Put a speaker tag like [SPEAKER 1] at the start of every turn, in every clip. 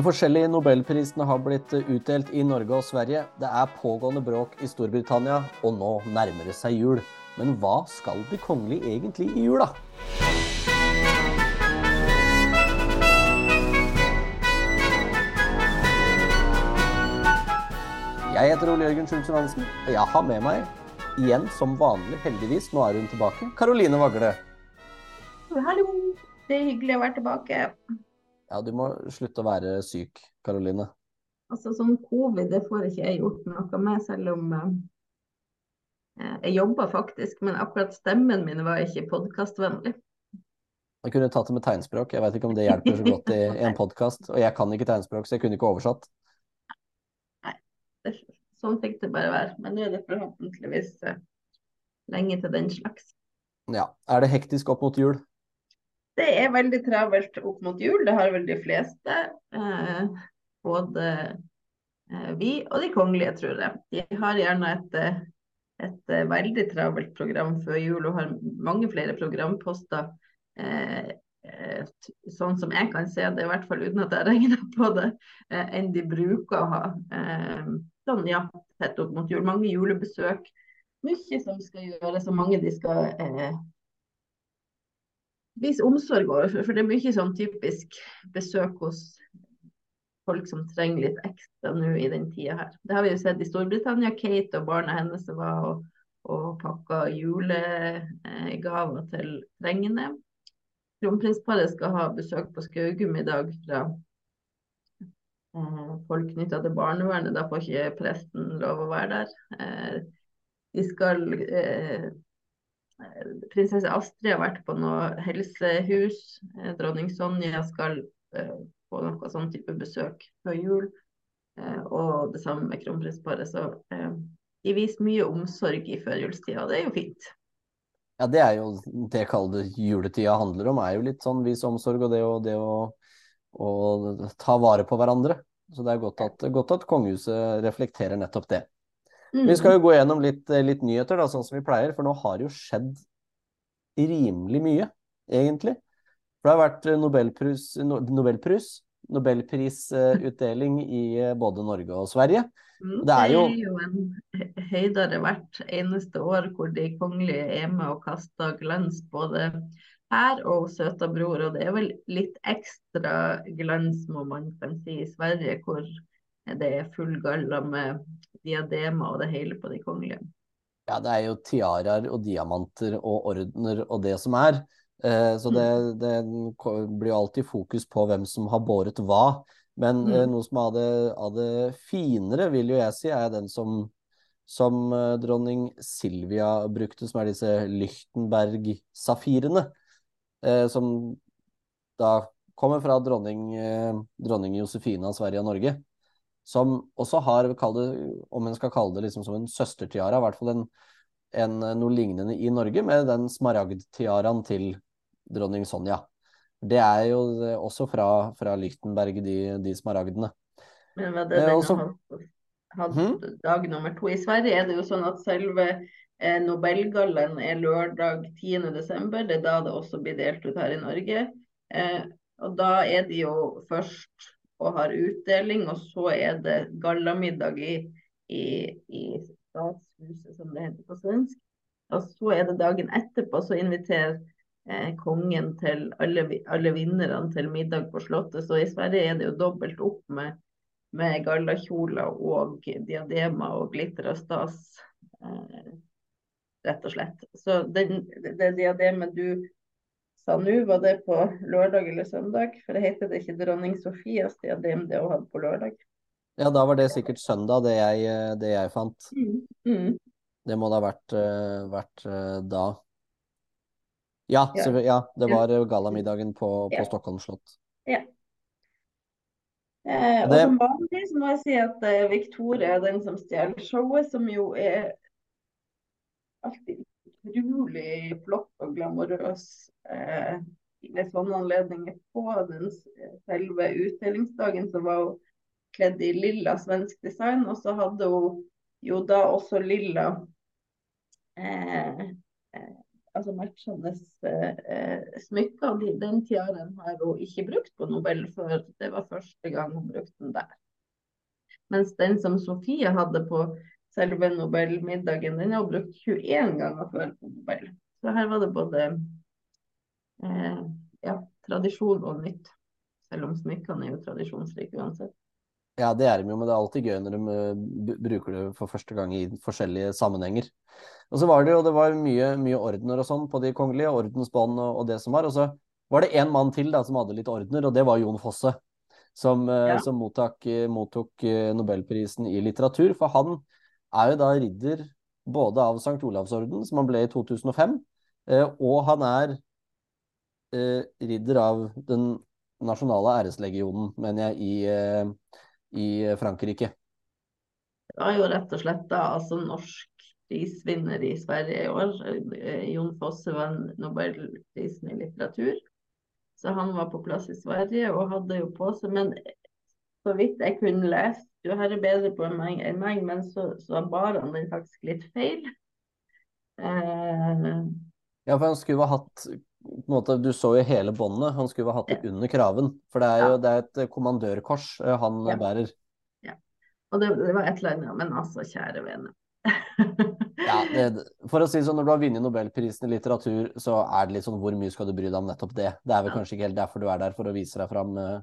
[SPEAKER 1] De forskjellige nobelprisene har blitt utdelt i Norge og Sverige. Det er pågående bråk i Storbritannia, og nå nærmer det seg jul. Men hva skal de kongelige egentlig i jula? Jeg heter Ole Jørgen Schultz Johansen, og jeg har med meg igjen som vanlig, heldigvis, nå er hun tilbake, Karoline Vagle.
[SPEAKER 2] Hallo, det er hyggelig å være tilbake.
[SPEAKER 1] Ja, du må slutte å være syk, Karoline.
[SPEAKER 2] Altså sånn covid, det får ikke jeg gjort noe med, selv om eh, jeg jobba faktisk, men akkurat stemmen min var ikke podkastvennlig.
[SPEAKER 1] Jeg kunne tatt det med tegnspråk, jeg vet ikke om det hjelper så godt i en podkast. Og jeg kan ikke tegnspråk, så jeg kunne ikke oversatt
[SPEAKER 2] det, sånn fikk det bare være. Men nå er det forhåpentligvis eh, lenge til den slags.
[SPEAKER 1] Ja. Er det hektisk opp mot jul?
[SPEAKER 2] Det er veldig travelt opp mot jul. Det har vel de fleste. Eh, både eh, vi og de kongelige, tror jeg. De har gjerne et, eh, et eh, veldig travelt program før jul og har mange flere programposter. Eh, sånn som jeg kan se det, i hvert fall uten at jeg regner på det, enn de bruker å ha sånn, ja, tett opp mot jul. Mange julebesøk. Mye som skal gjøres, og mange de skal eh, vise omsorg overfor. For det er mye sånn typisk besøk hos folk som trenger litt ekstra nå i den tida her. Det har vi jo sett i Storbritannia. Kate og barna hennes var og, og pakka julegaver til trengende. Kronprinsparet skal ha besøk på Skaugum i dag fra Eh, folk knytta til barnevernet. Da får ikke presten lov å være der. Eh, de skal eh, Prinsesse Astrid har vært på noe helsehus. Dronning Sonja skal få noe sånn type besøk før jul. Og det samme med kronprinsparet. Så de viser mye omsorg i førjulstida, og det er jo fint.
[SPEAKER 1] Ja, det er jo det kalde juletida handler om, er jo litt sånn vis omsorg og det å, det å å ta vare på hverandre. Så det er godt at, godt at kongehuset reflekterer nettopp det. Mm. Vi skal jo gå gjennom litt, litt, nyheter, da, sånn som vi pleier, for nå har det jo skjedd rimelig mye, egentlig. For det har vært nobelpris, nobelpris, nobelprisutdeling i eh, både Norge og Sverige.
[SPEAKER 2] Mm, det er jo, det er jo en høydere hvert eneste år hvor de kongelige er med og kaster glans både her og søta bror. Og det er vel litt ekstra glans, må man kan si, i Sverige, hvor det er full galla med diademer og det hele på de kongelige.
[SPEAKER 1] Ja, det er jo tiaraer og diamanter og ordener og det som er. Eh, så det, mm. det, blir alltid fokus på hvem som har båret hva. Men eh, mm. noe som er av det, av det, finere, vil jo jeg si, er den som, som eh, dronning Silvia brukte, som er disse Lichtenberg-safirene eh, som da kommer fra dronning, eh, dronning Josefine av Sverige og Norge. Som også har, det, om en skal kalle det liksom som en søstertiara, i hvert fall en, en, noe lignende i Norge, med den smaragdtiaraen til dronning Sonja. Det er jo også fra, fra Lichtenberg, de, de smaragdene.
[SPEAKER 2] Men var det eh, den også, hadde, hmm? dag nummer to? I Sverige er det jo sånn at selve Eh, Nobelgallaen er lørdag 10.12. Det er da det også blir delt ut her i Norge. Eh, og da er de jo først og har utdeling, og så er det gallamiddag i, i, i Statshuset, som det heter på svensk. Og så er det dagen etterpå, så inviterer eh, kongen til alle, alle vinnerne til middag på Slottet. Så i Sverige er det jo dobbelt opp med, med gallakjoler og diademer og glitter og stas. Eh, rett og slett. Så den, det diademet du sa nå, var det på lørdag eller søndag? For det heter det ikke dronning Sofias diadem det hun hadde på lørdag?
[SPEAKER 1] Ja, da var det sikkert søndag, det jeg, det jeg fant.
[SPEAKER 2] Mm. Mm.
[SPEAKER 1] Det må da ha vært, uh, vært uh, da. Ja, ja. Så, ja, det var ja. gallamiddagen på, på. Stockholm slott.
[SPEAKER 2] Ja. Eh, og som vanlig så må jeg si at eh, Victoria er den som stjeler showet, som jo er alltid utrolig flott og glamorøs eh, ved sånne anledninger. På den selve utdelingsdagen så var hun kledd i lilla svensk design, og så hadde hun jo da også lilla eh, eh altså matchende eh, smykker. Den tiaraen har hun ikke brukt på Nobel før. Det var første gang hun brukte den der. Mens den som Sofie hadde på selve Nobelmiddagen, den har hun brukt 21 ganger før på Nobel. Så her var det både eh, ja, tradisjon og nytt. Selv om smykkene er jo tradisjonsrike uansett.
[SPEAKER 1] Ja, det er de jo, men det er alltid gøy når de uh, bruker det for første gang i forskjellige sammenhenger. Og så var det jo det var mye, mye ordener og sånn på de kongelige, ordensbånd og, og, det som var. Og så var det én mann til da som hadde litt ordener, og det var Jon Fosse. Som, uh, ja. som mottak, mottok uh, nobelprisen i litteratur. For han er jo da ridder både av St. Olavsorden, som han ble i 2005, og han er ridder av den nasjonale æreslegionen, mener jeg, i i Frankrike?
[SPEAKER 2] Det var jo rett og slett da, altså norsk prisvinner i Sverige i år. Eh, Jon Fosse vant Nobelprisen i litteratur. Så han var på plass i Sverige og hadde jo på seg Men så vidt jeg kunne lese, du har det bedre på enn meg, meg men så, så bar han den faktisk litt feil.
[SPEAKER 1] Uh, Ja, for han skulle ha hatt måte, Du så jo hele båndet. Han skulle ha hatt det ja. under kraven. For det er jo ja. det er et eh, kommandørkors eh, han ja. bærer.
[SPEAKER 2] Ja. Og det, det, var et eller annet, men altså, kjære vene.
[SPEAKER 1] ja, det, for å si det sånn, Når du har vunnet Nobelprisen i litteratur, så er det litt sånn hvor mye skal du bry deg om nettopp det? Det er vel kanskje ikke helt derfor du er der, for å vise deg fram uh,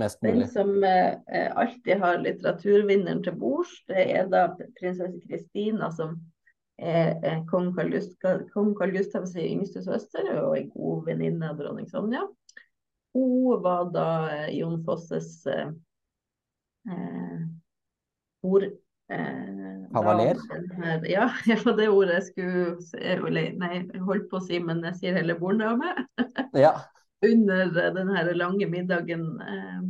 [SPEAKER 1] mest mulig.
[SPEAKER 2] Den som eh, alltid har litteraturvinneren til bords, det er da prinsesse Kristina som er Gustav, kong Karl, Gustav sin yngste søster og en god venninne av dronning Sonja. Hun var da eh, Jon Fosses eh, ord
[SPEAKER 1] eh, Kavaler?
[SPEAKER 2] Eh, ja, det var det ordet jeg skulle Nei, holdt på å si, men jeg sier heller borddame.
[SPEAKER 1] ja.
[SPEAKER 2] Under den lange middagen eh,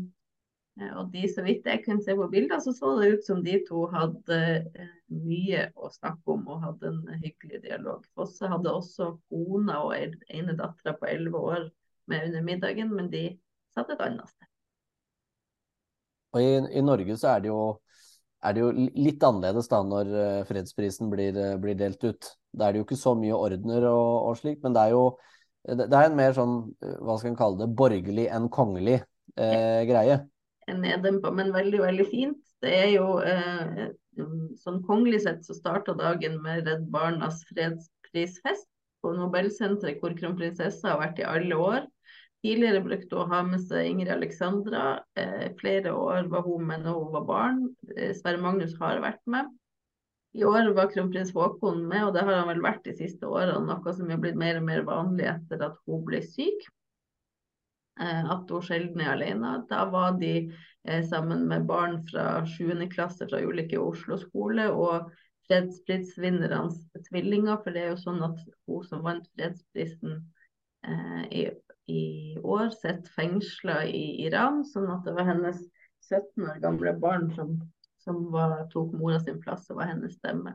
[SPEAKER 2] Eh, og de, så vidt jeg kunne se på bilder, så så det ut som de to hadde eh, mye å snakke om og hadde en hyggelig dialog. Fosse hadde også kona og ene dattera på elleve år med under middagen, men de satt et annet sted.
[SPEAKER 1] Og i, i Norge så er det, jo, er det jo litt annerledes da når fredsprisen blir, blir, delt ut. Da er det jo ikke så mye ordener og, og slik, men det er jo det er en mer sånn, hva skal en kalle det, borgerlig enn kongelig eh, greie
[SPEAKER 2] nedenpå, men veldig, veldig fint. Det er jo eh, sånn kongelig sett så starta dagen med Redd Barnas fredsprisfest på Nobelsenteret, hvor kronprinsessa har vært i alle år. Tidligere brukte hun å ha med seg Ingrid Alexandra. Eh, flere år var hun med når hun var barn. Eh, Sverre Magnus har vært med. I år var kronprins Haakon med, og det har han vel vært de siste årene. Noe som er blitt mer og mer vanlig etter at hun ble syk. Eh, at hun sjelden er alene. Da var de eh, sammen med barn fra 7. klasse fra ulike Oslo skole og fredsprisvinnernes tvillinger. For det er jo sånn at hun som vant fredsprisen eh, i, i, år, sitter fengsla i Iran. Sånn at det var hennes 17 år gamle barn som, som var, tok mora sin plass og var hennes stemme.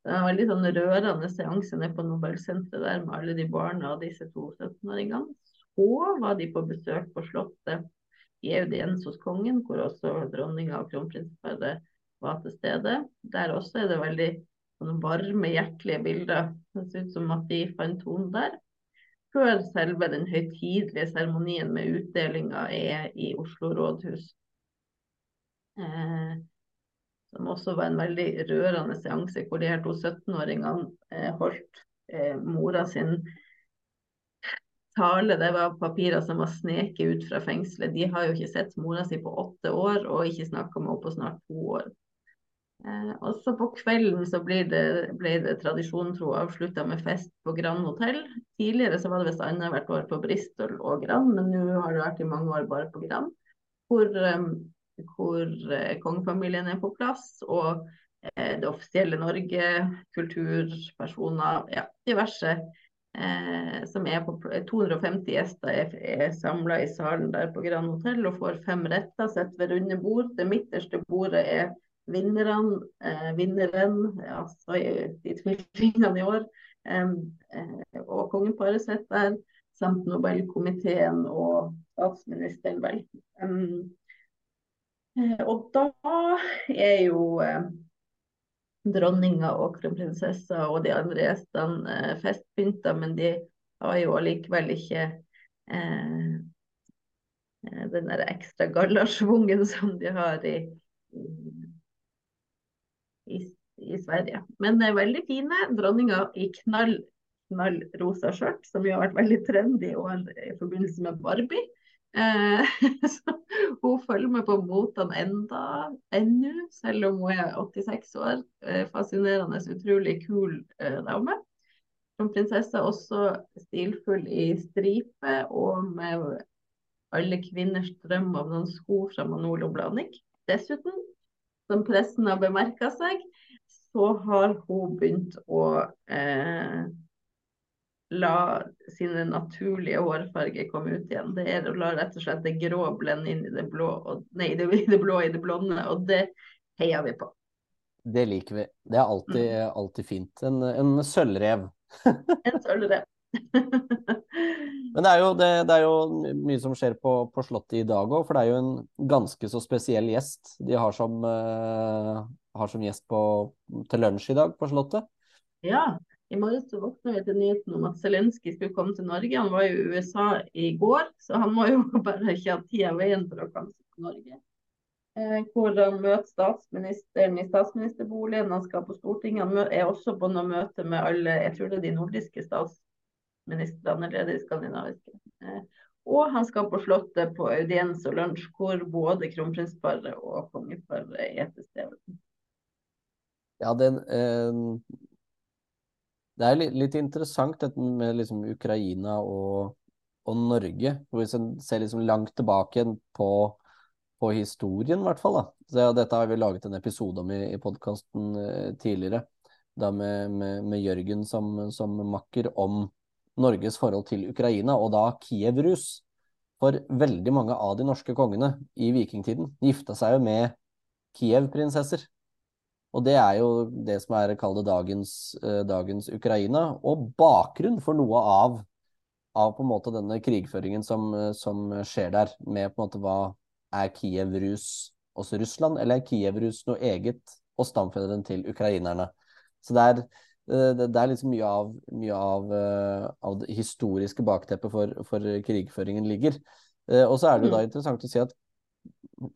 [SPEAKER 2] Det var en veldig sånn rørende seanse nede på Nobelsenteret der med alle de barna og disse to 17-åringene så var de på besøk på Slottet i audiens hos kongen, hvor også dronninga og kronprinsparet var til stede. Der også er det veldig varme, hjertelige bilder. Det ser ut som at de fant tonen der. Før selve den høytidelige seremonien med utdelinga er i Oslo rådhus. Eh, som også var en veldig rørende seanse, hvor de her to 17-åringene eh, holdt eh, mora sin tale, det var papirer som var sneket ut fra fengselet. De har jo ikke sett mora si på åtte år, og ikke snakka med henne på snart to år. Eh, også på kvelden så ble det, ble det tradisjonen tro avslutta med fest på Grand Hotell. Tidligere så var det visst annethvert år på Bristol og Grand, men nå har det vært i mange år bare på Grand. Hvor, um, hvor uh, kongefamilien er på plass, og uh, det offisielle Norge, kulturpersoner, ja, diverse Eh, som er på 250 gjester er, er samla i salen der på Grand Hotell og får fem retter, sitter ved runde bord. Det midterste bordet er vinneren, eh, vinneren, altså de tvillingene i år, eh, og kongeparet sitter der, samt Nobelkomiteen og statsministeren, vel. Um, og da er jo eh, dronninga og kronprinsessa og de andre gjestene eh, festpynta, men de har jo allikevel ikke eh, eh den der ekstra gallasjvungen som de har i, i, i, Sverige. Men er veldig fine. Dronninga i knall, knall rosa skjørt, som jo har vært veldig trendy i forbindelse med Barbie. Eh, så hun følger med på motene enda, ennå, selv om hun er 86 år. Eh, fascinerende, utrolig kul eh, dame. Som prinsesse også stilfull i stripe og med alle kvinners drøm av noen sko fra Manolo Blahnik. Dessuten, som pressen har bemerka seg, så har hun begynt å eh, la sine naturlige hårfarger komme ut igjen. Det er å la rett og slett det grå blende inn i det blå, og, nei, det, det blå i det blonde, og det heier vi på.
[SPEAKER 1] Det liker vi. Det er alltid, mm. alltid fint. En, en sølvrev.
[SPEAKER 2] en sølvrev.
[SPEAKER 1] Men det er, jo, det, det er, jo, mye som skjer på, på Slottet i dag òg, for det er jo en ganske så spesiell gjest de har som, uh, har som gjest på, til lunsj i dag på Slottet.
[SPEAKER 2] Ja, i morges våkna vi til nyheten om at Zelenskyj skulle komme til Norge. Han var jo i USA i går, så han må jo bare ikke ha tida veien for å komme til Norge. Eh, hvor han møter statsministeren i statsministerboligen. Han skal på Stortinget. Han er også på noe møte med alle jeg tror det er de nordiske statsministrene, eller de skandinaviske. Eh, og han skal på Slottet på audiens og lunsj, hvor både kronprinsparet og kongeparet er til stede.
[SPEAKER 1] Ja, den, eh, det er litt, litt interessant dette med liksom Ukraina og, og Norge. Hvis en ser liksom langt tilbake på, på historien, i hvert fall. Så, dette har vi laget en episode om i, i podkasten eh, tidligere. Da med, med, med Jørgen som, som, makker om Norges forhold til Ukraina, og da Kiev-rus. For veldig mange av de norske kongene i vikingtiden gifta seg jo med Kiev-prinsesser. Og det er jo det som er kalt dagens, uh, dagens, Ukraina, og bakgrunn for noe av, av på en måte denne krigføringen som, uh, som, skjer der, med på en måte hva er Kiev-rus også Russland, eller er Kiev-rus noe eget og stamfederen til ukrainerne? Så det er, uh, det, er liksom mye av, mye av, av det historiske bakteppet for, for krigføringen ligger. og så er det jo da mm. interessant å si at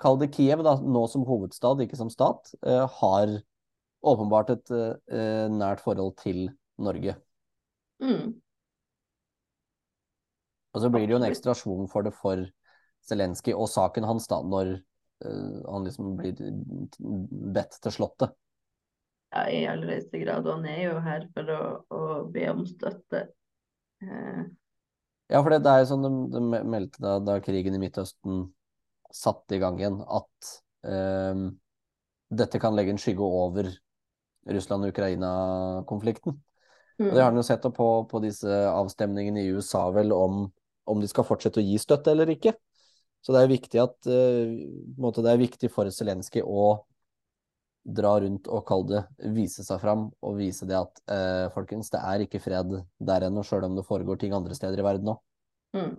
[SPEAKER 1] kall det Kiev, da, nå som hovedstad, ikke som stat, uh, har åpenbart et uh, nært forhold til Norge.
[SPEAKER 2] Mm.
[SPEAKER 1] Og så blir det jo en ekstra schwung for det for Zelenskyj og saken hans, da, når uh, han liksom blir bedt til Slottet.
[SPEAKER 2] Ja, i aller høyeste grad. Og han er jo her for å, å be om støtte.
[SPEAKER 1] Ja, for det, det er jo sånn de, de meldte da, da krigen i Midtøsten satt i gang igjen, at eh, dette kan legge en skygge over Russland-Ukraina-konflikten. Mm. Det har han jo sett på, på disse avstemningene i USA vel om, om de skal fortsette å gi støtte eller ikke. Så det er viktig at måte, det er viktig for Zelenskyj å dra rundt og kalle det vise seg fram og vise det at eh, folkens, det er ikke fred der ennå, sjøl om det foregår ting andre steder i verden òg.
[SPEAKER 2] Mm.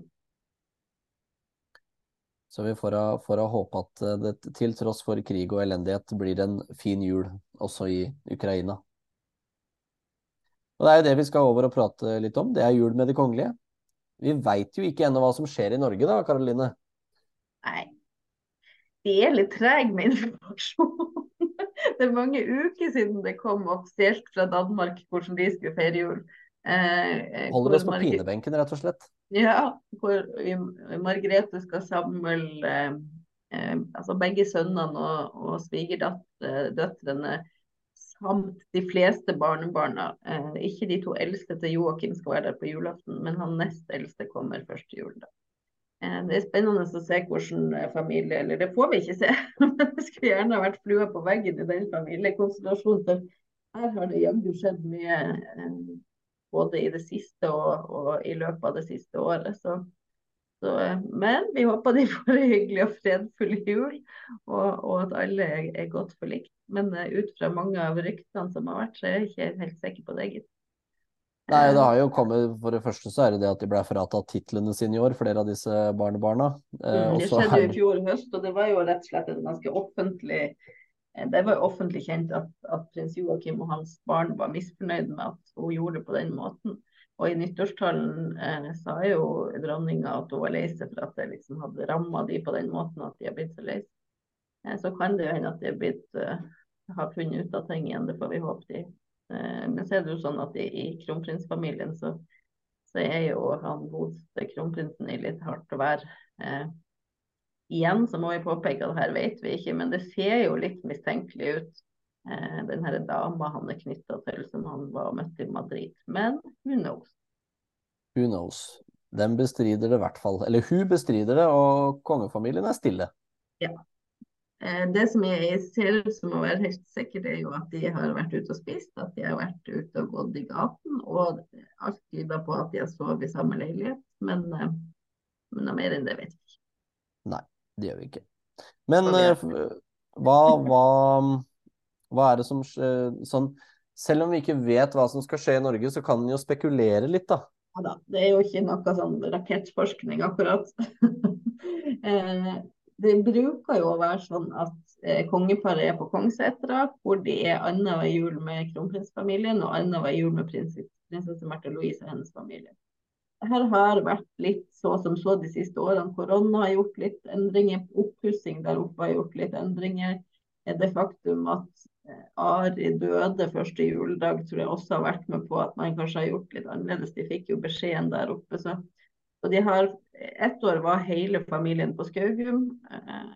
[SPEAKER 1] Så vi får, får håpe at eh, det til tross for krig og elendighet blir en fin jul også i Ukraina. Og Det er jo det vi skal over og prate litt om. Det er jul med de kongelige. Vi veit jo ikke ennå hva som skjer i Norge da, Karoline?
[SPEAKER 2] Nei. De er litt trege med informasjon. det er mange uker siden det kom offisielt fra Danmark hvordan de skulle feire jul.
[SPEAKER 1] Eh, Holder oss på pinebenken, rett og slett?
[SPEAKER 2] Ja, hvor Margrethe skal samle eh, eh, altså begge sønnene og, og svigerdøtrene samt de fleste barnebarna. Eh, ikke de to eldste til Joakim skal være der på julaften, men han nest eldste kommer første jul. da. Eh, det er spennende å se hvordan eh, familie Eller det får vi ikke se, men det skulle gjerne vært flua på veggen i den familiekonstellasjonen. Her har det jaggu skjedd mye eh, både i det siste og, og i løpet av det siste året. Så, så, eh, men vi håper de får en hyggelig og fredfull jul, og, og at alle er, er godt forlikt. Men uh, ut fra mange av ryktene som har vært, så er jeg ikke helt sikker på det, gitt.
[SPEAKER 1] Nei, det har jo kommet, For det første så er det det at de ble fratatt titlene sine i år, flere av disse barnebarna.
[SPEAKER 2] Eh, mm, det skjedde jo i fjor høst, og det var jo rett og slett en ganske offentlig det var jo offentlig kjent at, at prins Joakim og hans barn var misfornøyd med at hun gjorde det på den måten. Og i nyttårstalen eh, sa jo dronninga at hun var lei seg for at det liksom hadde ramma de på den måten at de har blitt så lei seg. Eh, så kan det jo hende at de har blitt eh, har funnet ut av ting igjen, det får vi håpe de. Eh, men så er det jo sånn at i, i kronprinsfamilien så, så, er jo han godeste kronprinsen i litt hardt vær. Eh, igjen så må vi påpeke at her vet vi ikke, men det ser jo litt mistenkelig ut. Eh, den her dama han er knytta til, som han var møtt i Madrid. Men who knows?
[SPEAKER 1] Who knows. Den bestrider det i hvert fall. Eller hun bestrider det, og kongefamilien er stille.
[SPEAKER 2] Ja. Eh, det som jeg ser ut som å være helt sikkert, er jo at de har vært ute og spist, at de har vært ute og gått i gaten. Og alt tyder på at de har sovet i samme leilighet. Men, eh, men noe mer enn det vet vi ikke.
[SPEAKER 1] Nei. Det gjør vi ikke. Men uh, hva, hva, hva, er det som sånn Selv om vi ikke vet hva som skal skje i Norge, så kan en jo spekulere litt, da.
[SPEAKER 2] Ja da. Det er jo ikke noe sånn rakettforskning, akkurat. eh, det bruker jo å være sånn at eh, kongeparet er på Kongssetra, hvor de er annenhver jul med kronprinsfamilien og annenhver jul med prinsesse Märtha Louise og hennes familie her har vært litt så som så de siste årene. Korona har gjort litt endringer. Oppussing der oppe har gjort litt endringer. Det faktum at eh, Ari døde første juledag, tror jeg også har vært med på at man kanskje har gjort litt annerledes. De fikk jo beskjeden der oppe. Så, Og de har Ett år var hele familien på Skaugum. Eh,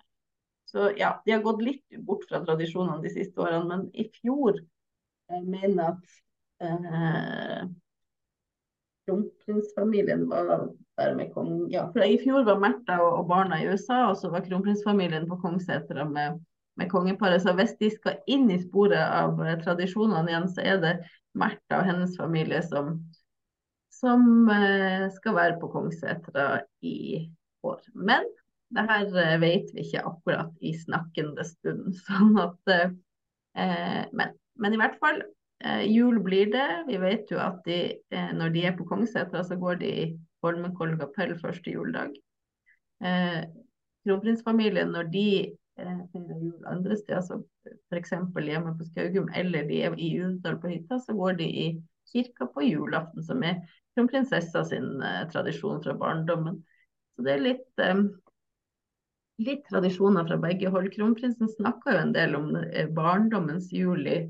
[SPEAKER 2] så ja, de har gått litt bort fra tradisjonene de siste årene. Men i fjor jeg mener at eh, kronprinsfamilien var der med kong... Ja, for i fjor var Märtha og, barna i USA, og så var kronprinsfamilien på Kongssetra med, med, kongeparet. Så hvis de skal inn i sporet av eh, tradisjonene igjen, så er det Märtha og hennes familie som, som eh, skal være på Kongssetra i år. Men det her eh, vet vi ikke akkurat i snakkende stund. sånn at eh, men, men i hvert fall Eh, jul blir det. Vi vet jo at de, eh, når de er på Kongssetra, så går de i Holmenkollen kapell første juledag. Eh, kronprinsfamilien, når de eh, feirer jul andre steder, så f.eks. hjemme på Skaugum, eller de er i Uvdal på hytta, så går de i kirka på julaften, som er kronprinsessa sin eh, tradisjon fra barndommen. Så det er litt eh, litt tradisjoner fra begge hold. Kronprinsen snakka jo en del om barndommens jul i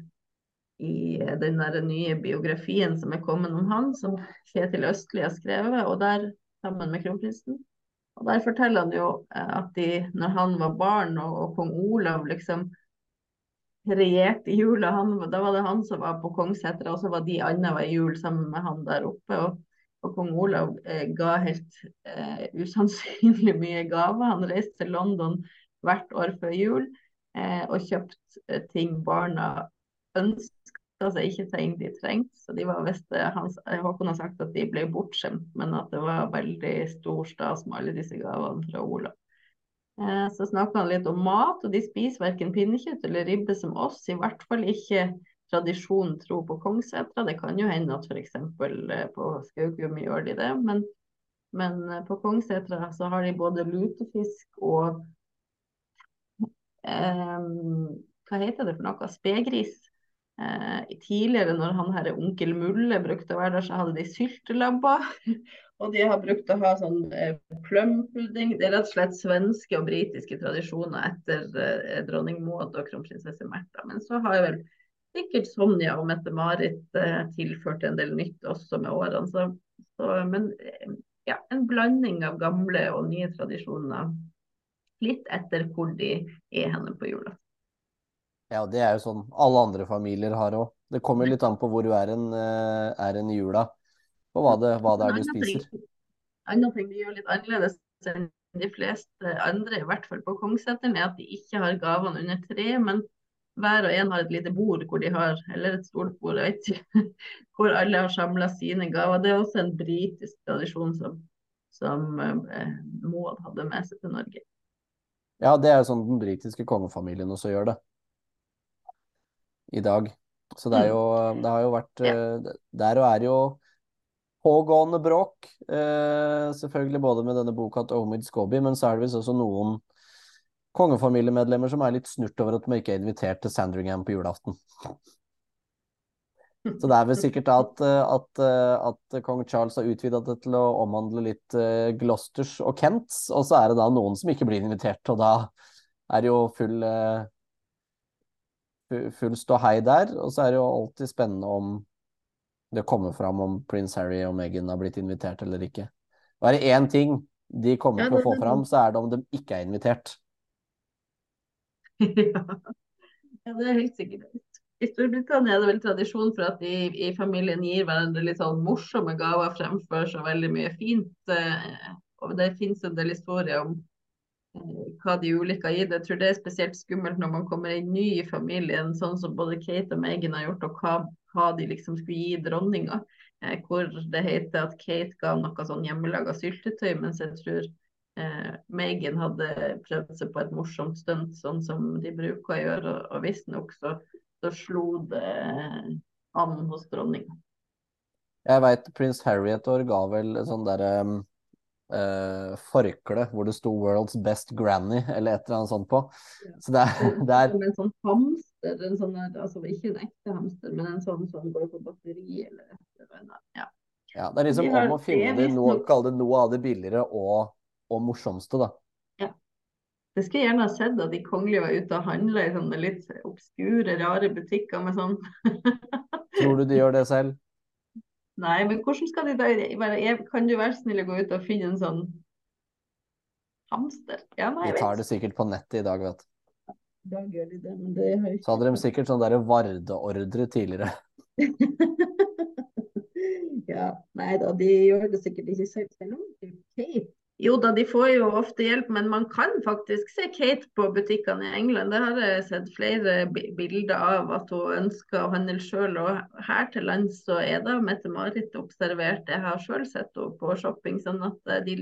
[SPEAKER 2] i den der nye biografien som er kommet om han, som Kjetil Østli har skrevet, og der sammen med kronprinsen. Og Der forteller han jo eh, at de, når han var barn og, og kong Olav liksom regjerte jula, han, da var det han som var på Kongssetra, og så var de annenhver jul sammen med han der oppe. og og kong Olav eh, ga helt eh, usannsynlig mye gaver. Han reiste til London hvert år før jul eh, og kjøpte eh, ting barna ønska seg ikke ting de trengte. Så de var visst, Håkon har sagt at de ble bortskjemt, men at det var veldig stor stas med alle disse gavene fra Olav. Eh, så snakka han litt om mat, og de spiser verken pinnekjøtt eller ribbe som oss. I hvert fall ikke tradisjonen tro på Kongssetra. Det kan jo hende at f.eks. Eh, på Skaugum gjør de det, men, men eh, på Kongssetra så har de både lutefisk og eh, hva heter det for noe? Spegris. Eh, tidligere, når han her onkel Mulle brukte å være der, så hadde de syltelabber. og de har brukt å ha sånn eh, plumpudding. Det er rett og slett svenske og britiske tradisjoner etter eh, dronning Maud og kronprinsesse Märtha. Men så har vel sikkert Sonja og Mette-Marit eh, tilført en del nytt også med årene. Så, så, men eh, ja, en blanding av gamle og nye tradisjoner. Litt etter hvor de er henne på jula.
[SPEAKER 1] Ja, det er jo sånn alle andre familier har òg. Det kommer litt an på hvor du er en, eh, er en i jula, og hva det, hva det er du spiser.
[SPEAKER 2] Andre ting de gjør litt annerledes enn de fleste andre, i hvert fall på Kongsseteren, er at de ikke har gavene under tre, men hver og en har et lite bord hvor de har, eller et stort bord, jeg vet ikke, hvor alle har samla sine gaver. Det er også en britisk tradisjon som, som eh, Moad hadde med seg til Norge.
[SPEAKER 1] Ja, det er jo sånn den britiske kongefamilien også gjør det i dag. Så det, er mm. jo, det har jo vært ja. Eh, der og er jo pågående bråk. Eh, selvfølgelig både med denne boka til Omid Skobi, men så er det visst også noen kongefamiliemedlemmer som er litt snurt over at de ikke er invitert til Sandringham på julaften. Så det er vel sikkert at, at, at kong Charles har utvida det til å omhandle litt Gloucesters og Kents, og så er det da noen som ikke blir invitert, og da er det jo full uh, full ståhei der. Og så er det jo alltid spennende om det kommer fram om prins Harry og Meghan har blitt invitert eller ikke. Og er det én ting de kommer til å få fram, så er det om de ikke er invitert.
[SPEAKER 2] ja, det er helt sikkert. I Storbritannia er det vel tradisjon for at de i familien gir hverandre litt sånn morsomme gaver fremfor så veldig mye fint. Eh, og det finnes en del historier om hva de ulike har gitt. Jeg tror det er spesielt skummelt når man kommer inn ny i familien, sånn som både Kate og Meghan har gjort, og hva, hva de liksom skulle gi dronninga. Eh, hvor det heter at Kate ga noe sånn hjemmelaga syltetøy, mens jeg tror eh, Megan hadde prøvd seg på et morsomt stunt, sånn som de bruker å gjøre. Og, og visstnok så så slo det an hos dronninga.
[SPEAKER 1] Jeg veit prins Harry et år ga vel sånn derre um, uh, forkle hvor det sto 'World's best granny' eller et eller annet sånt på. Ja. Så det er, det er...
[SPEAKER 2] En sånn hamster, en sånn altså ikke en ekte hamster, men en sånn som går på batteri eller et eller annet. Ja.
[SPEAKER 1] ja, det er liksom om å finne det noe, kalle det noe av det billigere og, og morsomste, da.
[SPEAKER 2] Det skulle gjerne ha sett at de kongelige var ute og handla i sånne litt obskure, rare butikker med sånn.
[SPEAKER 1] Tror du de gjør det selv?
[SPEAKER 2] Nei, men hvordan skal de da være Kan du være snill å gå ut og finne en sånn hamster? Ja, nei,
[SPEAKER 1] de tar det sikkert på nettet i dag, vet du.
[SPEAKER 2] Da gjør de det, men det har
[SPEAKER 1] ikke Så hadde de sikkert sånn derre Varde-ordre tidligere.
[SPEAKER 2] ja, nei da, de gjør det sikkert ikke selv. Selv om Kate jo da, de får jo ofte hjelp, men man kan faktisk se Kate på butikkene i England. Det har jeg sett flere bilder av at hun ønsker å handle sjøl. Og her til lands så er da Mette-Marit observert. Jeg har sjøl sett henne på shopping. sånn at eh, de,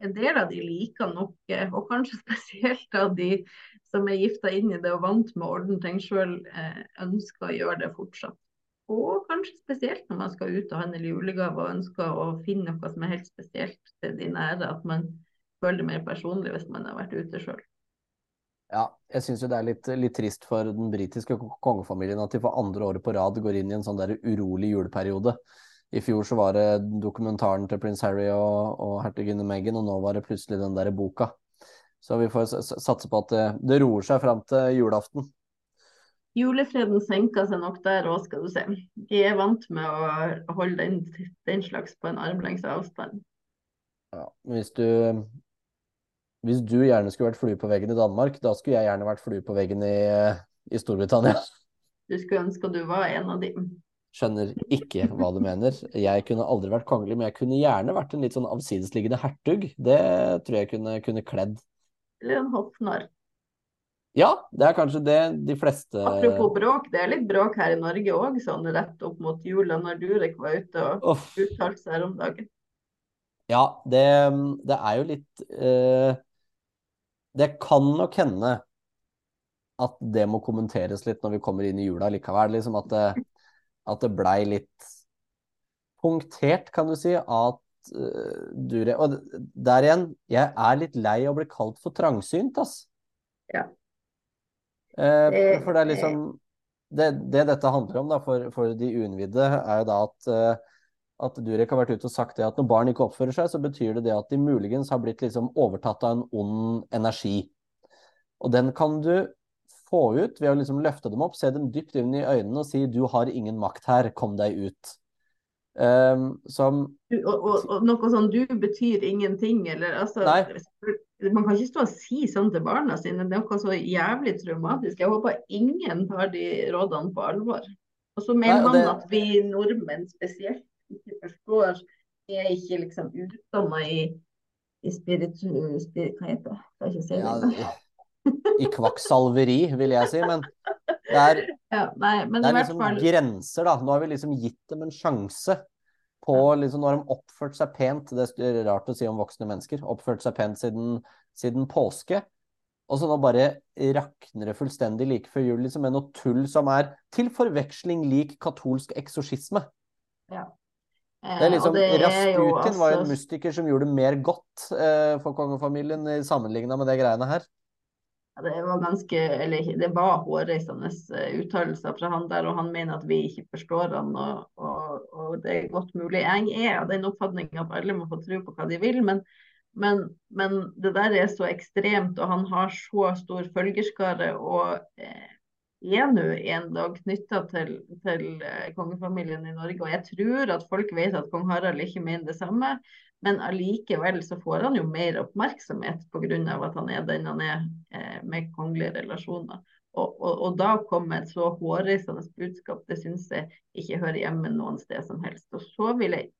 [SPEAKER 2] en del av de liker nok, eh, og kanskje spesielt av de som er gifta inn i det og vant med å ordne ting sjøl, ønsker å gjøre det fortsatt. Og kanskje spesielt når man skal ut og handle julegaver og ønsker å finne noe som er helt spesielt til de nære. At man føler det mer personlig hvis man har vært ute sjøl.
[SPEAKER 1] Ja, jeg syns jo det er litt, litt, trist for den britiske kongefamilien at de for andre året på rad går inn i en sånn der urolig juleperiode. I fjor så var det dokumentaren til prins Harry og, og hertuginne Meghan, og nå var det plutselig den der boka. Så vi får satse på at det, det roer seg fram til julaften.
[SPEAKER 2] Julefreden senker seg nok der òg, skal du se. De er vant med å holde den, den slags på en armlengdes avstand.
[SPEAKER 1] Ja, hvis du hvis du gjerne skulle vært flue på veggen i Danmark, da skulle jeg gjerne vært flue på veggen i, i Storbritannia.
[SPEAKER 2] Du skulle ønske du var en av de.
[SPEAKER 1] Skjønner ikke hva du mener. Jeg kunne aldri vært kongelig, men jeg kunne gjerne vært en litt sånn avsidesliggende hertug. Det tror jeg kunne, kunne kledd.
[SPEAKER 2] Eller en hoffnarr.
[SPEAKER 1] Ja, det er kanskje det de fleste
[SPEAKER 2] Apropos bråk, det er litt bråk her i Norge òg, sånn rett opp mot jula, når Durek var ute og uttalte seg her om dagen.
[SPEAKER 1] Ja, det, det er jo litt eh, Det kan nok hende at det må kommenteres litt når vi kommer inn i jula likevel. Liksom at det, at det blei litt punktert, kan du si, at uh, Durek Og der igjen, jeg er litt lei av å bli kalt for trangsynt, ass.
[SPEAKER 2] Ja.
[SPEAKER 1] Eh, for det er liksom det, det, dette handler om da, for, for de uinnvidde, er jo da at, uh, at Durek har vært ute og sagt det at når barn ikke oppfører seg, så betyr det det at de muligens har blitt liksom overtatt av en ond energi. Og den kan du få ut ved å liksom løfte dem opp, se dem dypt inn i øynene og si 'du har ingen makt her, kom deg ut'. Um, som
[SPEAKER 2] og, og, og, noe sånn 'du betyr ingenting', eller altså Nei man kan ikke stå og si sånn til barna sine. Det er noe så jævlig traumatisk. Jeg håper ingen tar de rådene på alvor. Og så mener man det... at vi nordmenn spesielt ikke forstår Vi er ikke liksom utdanna i, i spiritu... Spirit, hva heter det? Kan ikke si det. Ja,
[SPEAKER 1] I kvakksalveri, vil jeg si. Men det er,
[SPEAKER 2] ja, nei, men
[SPEAKER 1] det er liksom fall... grenser, da. Nå har vi liksom gitt dem en sjanse på liksom, når de oppført seg pent Det er rart å si om voksne mennesker. Oppført seg pent siden, siden påske. Og så nå bare rakner det fullstendig like før jul liksom, med noe tull som er til forveksling lik katolsk eksorsisme.
[SPEAKER 2] Ja.
[SPEAKER 1] Eh, det er liksom, det Rasputin altså... var en mystiker som gjorde mer godt eh, for kongefamilien sammenligna med det greiene her.
[SPEAKER 2] Det var ganske, eller det var hårreisende eh, uttalelser fra han der, og han mener at vi ikke forstår han, og, og, og det er godt mulig. Jeg er av den oppfatning at alle må få tro på hva de vil, men, men, men, det der er så ekstremt, og han har så stor følgerskare. og eh, er nå en dag knytta til, til eh, kongefamilien i Norge. Og jeg tror at folk vet at kong Harald ikke mener det samme, men allikevel så får han jo mer oppmerksomhet pga. at han er den han er eh, med kongelige relasjoner. Og, og, og da kommer et så hårreisende budskap, det syns jeg ikke hører hjemme noen sted som helst. Og så vil jeg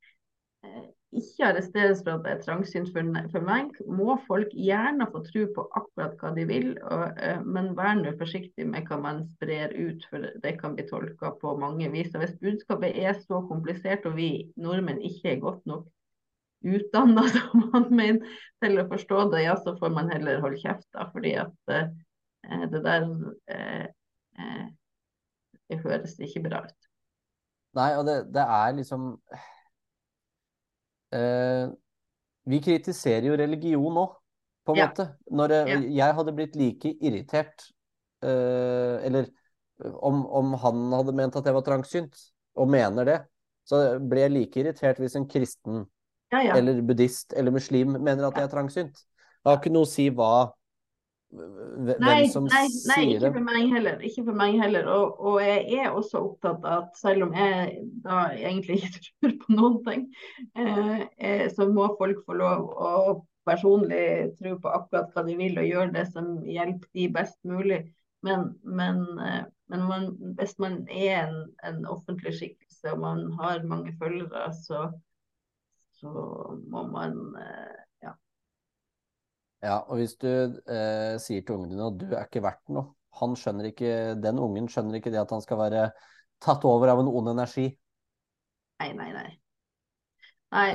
[SPEAKER 2] eh, ikke arresteres for at det er trangsynt for, for, meg. Må folk gjerne få tro på akkurat hva de vil, og, eh, men vær nå forsiktig med hva man sprer ut, for det kan bli tolka på mange vis. Og Hvis budskapet er så komplisert og vi nordmenn ikke er godt nok utdanna som han mener til å forstå det, ja, så får man heller holde kjeft, da, fordi at eh, det der eh, eh, det høres ikke bra ut.
[SPEAKER 1] Nei, og det, det er liksom eh, Vi kritiserer jo religion nå, på en ja. måte. Når jeg, ja. jeg hadde blitt like irritert eh, Eller om, om, han hadde ment at jeg var trangsynt, og mener det, så ble jeg like irritert hvis en kristen ja, ja. eller buddhist eller muslim mener at det er trangsynt. Det har ikke noe å si hva hvem
[SPEAKER 2] nei,
[SPEAKER 1] som
[SPEAKER 2] nei, nei,
[SPEAKER 1] sier
[SPEAKER 2] ikke for meg heller. Ikke for meg heller. Og, og, jeg er også opptatt av at selv om jeg da egentlig ikke tror på noen ting, eh, eh, så må folk få lov å personlig tro på akkurat hva de vil og gjøre det som hjelper de best mulig. Men, men, eh, men man, hvis man er en, en offentlig skikkelse og man har mange følgere, så, så må man eh, ja.
[SPEAKER 1] Ja, og hvis du eh, sier til ungen din at du er ikke verdt noe, han skjønner ikke, den ungen skjønner ikke det at han skal være tatt over av en ond energi.
[SPEAKER 2] Nei, nei, nei. nei.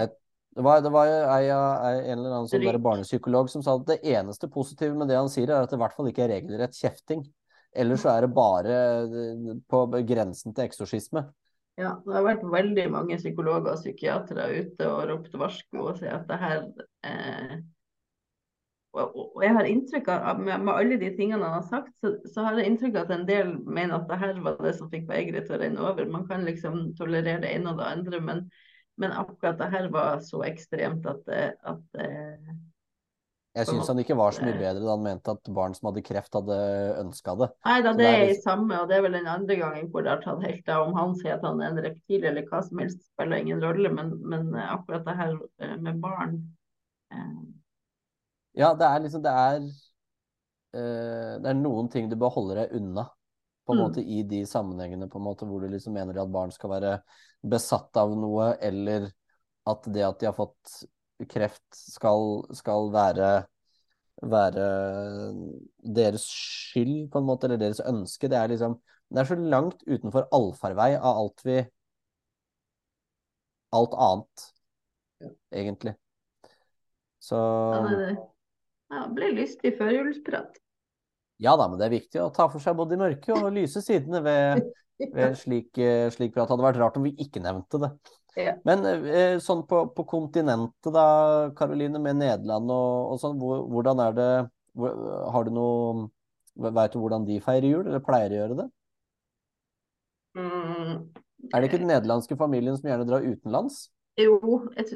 [SPEAKER 1] Det var, det var ei, en eller annen sånn barnepsykolog som sa at det eneste positive med det han sier, er at det i hvert fall ikke er regelrett kjefting. Ellers så er det bare eh, på grensen til eksorsisme.
[SPEAKER 2] Ja, det har vært veldig mange psykologer og psykiatere ute og ropt varsko og sier at det her eh, og, og, jeg har inntrykk av, med, med, alle de tingene han har sagt, så, så, har jeg inntrykk av at en del mener at det her var det som fikk Veigre til å renne over. Man kan liksom tolerere det ene og det andre, men, men akkurat det her var så ekstremt at, at eh,
[SPEAKER 1] jeg syns han ikke var så mye bedre da han mente at barn som hadde kreft, hadde ønska det.
[SPEAKER 2] Nei da, det, det er det samme, og det er vel den andre gangen hvor det har tatt helt av. Om han sier at han er en reptil eller hva som helst, spiller ingen rolle, men, men akkurat det her eh, med barn eh...
[SPEAKER 1] Ja, det er liksom Det er eh, Det er noen ting du bør holde deg unna. På en mm. måte i de sammenhengene på en måte hvor du liksom mener at barn skal være besatt av noe, eller at det at de har fått kreft skal, skal være, være deres skyld, på en måte, eller deres ønske. Det er liksom Det er så langt utenfor allfarvei av alt vi Alt annet, egentlig. Så
[SPEAKER 2] Ja, det ble lystig førjulsprat.
[SPEAKER 1] Ja da, men det er viktig å ta for seg både de mørke og lyse sidene ved, ved slik, slik prat. Det hadde vært rart om vi ikke nevnte det. Men eh, sånn på, på, kontinentet da, Karoline, med Nederland og, og sånn, hvordan er det Har du noe Veit du hvordan de feirer jul, eller pleier å gjøre det? Mm. Er det ikke den nederlandske familien som gjerne drar utenlands?
[SPEAKER 2] Jo,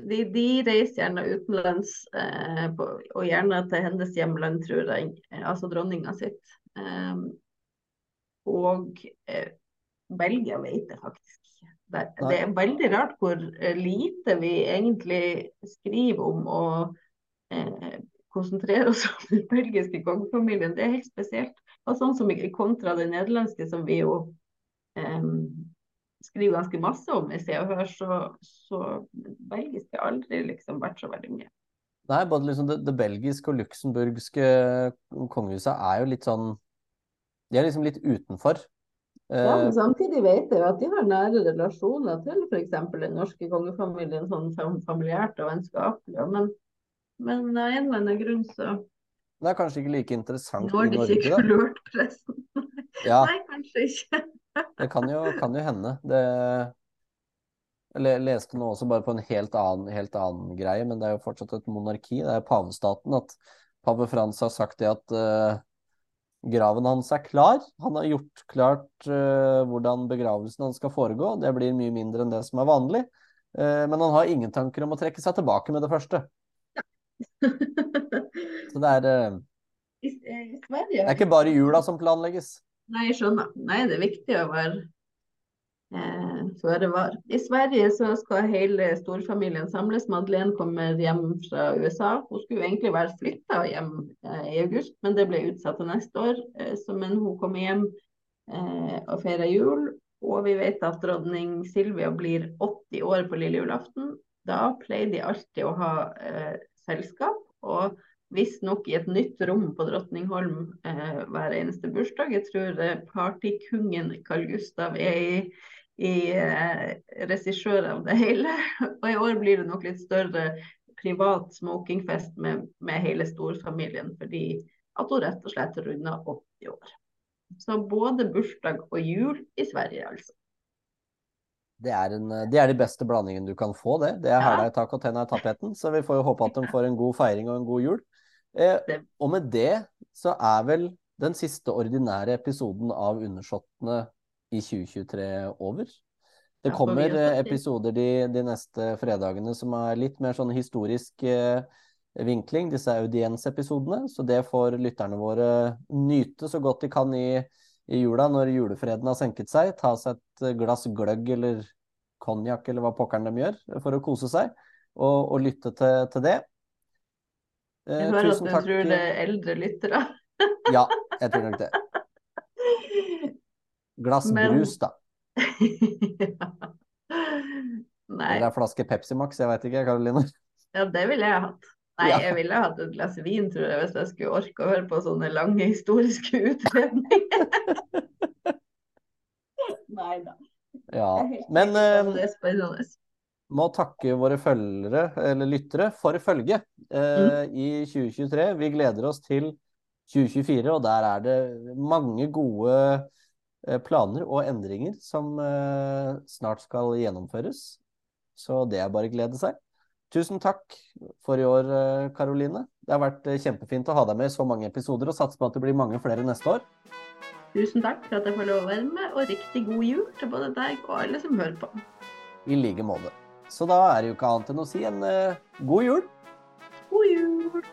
[SPEAKER 2] de, de reiser gjerne utenlands, eh, på, og gjerne til hennes hjemland, tror jeg. Altså dronninga sitt. Um, og eh, Belgia vet jeg faktisk det, det, er veldig rart hvor eh, lite vi egentlig skriver om å eh, konsentrere oss om den belgiske kongefamilien. Det er helt spesielt. Og sånn som Kontra den nederlandske, som vi jo eh, skriver ganske masse om i Se og Hør, så, så belgisk har aldri liksom vært så veldig mye.
[SPEAKER 1] Nei, både liksom det, det belgiske og luxemburgske kongehuset er jo litt sånn De er liksom litt utenfor.
[SPEAKER 2] Ja, men Samtidig vet jeg at de har nære relasjoner til f.eks. den norske kongefamilien, sånn familiært og vennskapelig. Men, men av en eller annen grunn så
[SPEAKER 1] Det er kanskje ikke like interessant
[SPEAKER 2] i Norge, da? Ikke kulørt pressen. Ja. Nei, kanskje ikke.
[SPEAKER 1] det kan jo, kan jo hende. Det jeg leste nå også bare på en helt annen, helt annen, greie, men det er jo fortsatt et monarki. Det er pavestaten. At pave Frans har sagt det at uh, graven hans er klar. Han har gjort klart uh, hvordan begravelsen hans skal foregå. Det blir mye mindre enn det som er vanlig. Uh, men han har ingen tanker om å trekke seg tilbake med det første. Så det er uh, Det er ikke bare jula som planlegges.
[SPEAKER 2] Nei, jeg skjønner. Nei, det er viktig å være eh, føre var. I Sverige så skal hele storfamilien samles. Madeleine kommer hjem fra USA. Hun skulle egentlig være flytta hjem eh, i august, men det ble utsatt til neste år. Eh, så, men hun kommer hjem eh, og feirer jul. Og vi vet at dronning Silvia blir 80 år på lille julaften. Da pleier de alltid å ha eh, selskap. og visstnok i et nytt rom på Drottningholm eh, hver eneste bursdag. Jeg tror eh, Carl Gustav er i, i eh, regissør av det hele. Og i år blir det nok litt større privat smokingfest med, med hele storfamilien, fordi at hun rett og slett runder 80 år. Så både bursdag og jul i Sverige, altså.
[SPEAKER 1] Det er, en, det er de beste blandingene du kan få, det. Det er hæla i og tenna i tapeten. Så vi får jo håpe at de får en god feiring og en god jul. Eh, og med det så er vel den siste ordinære episoden av Undersåttene i 2023 over. Det kommer eh, episoder de, de, neste fredagene som er litt mer sånn historisk eh, vinkling, disse audiensepisodene. Så det får lytterne våre nyte så godt de kan i, i jula når julefreden har senket seg. Ta seg et glass gløgg eller konjakk eller hva pokkeren de gjør for å kose seg, og, og lytte til, til det.
[SPEAKER 2] Eh, jeg hører at du takk. tror det er eldre lyttere.
[SPEAKER 1] ja, jeg tror nok det. Glass Men... brus, da. ja. Nei. Eller ei flaske Pepsi Max, jeg veit ikke, Karoline.
[SPEAKER 2] Ja, det ville jeg hatt. Nei, ja. jeg ville hatt et glass vin, tror jeg, hvis jeg skulle orke å høre på sånne lange historiske utredninger. Nei da.
[SPEAKER 1] Ja, men uh, må takke våre følgere, eller lyttere, for følget eh, mm. i 2023. Vi gleder oss til 2024, og der er det mange gode eh, planer og endringer som eh, snart skal gjennomføres. Så det er bare å glede seg. Tusen takk for i år, Karoline. Eh, det har vært eh, kjempefint å ha deg med i så mange episoder, og satser på at det blir mange flere neste år.
[SPEAKER 2] Tusen takk for at jeg får lov å være med, og riktig god jul til både deg og alle som hører på.
[SPEAKER 1] I like måte. Så da er det jo ikke annet enn å si en uh, god jul.
[SPEAKER 2] God jul.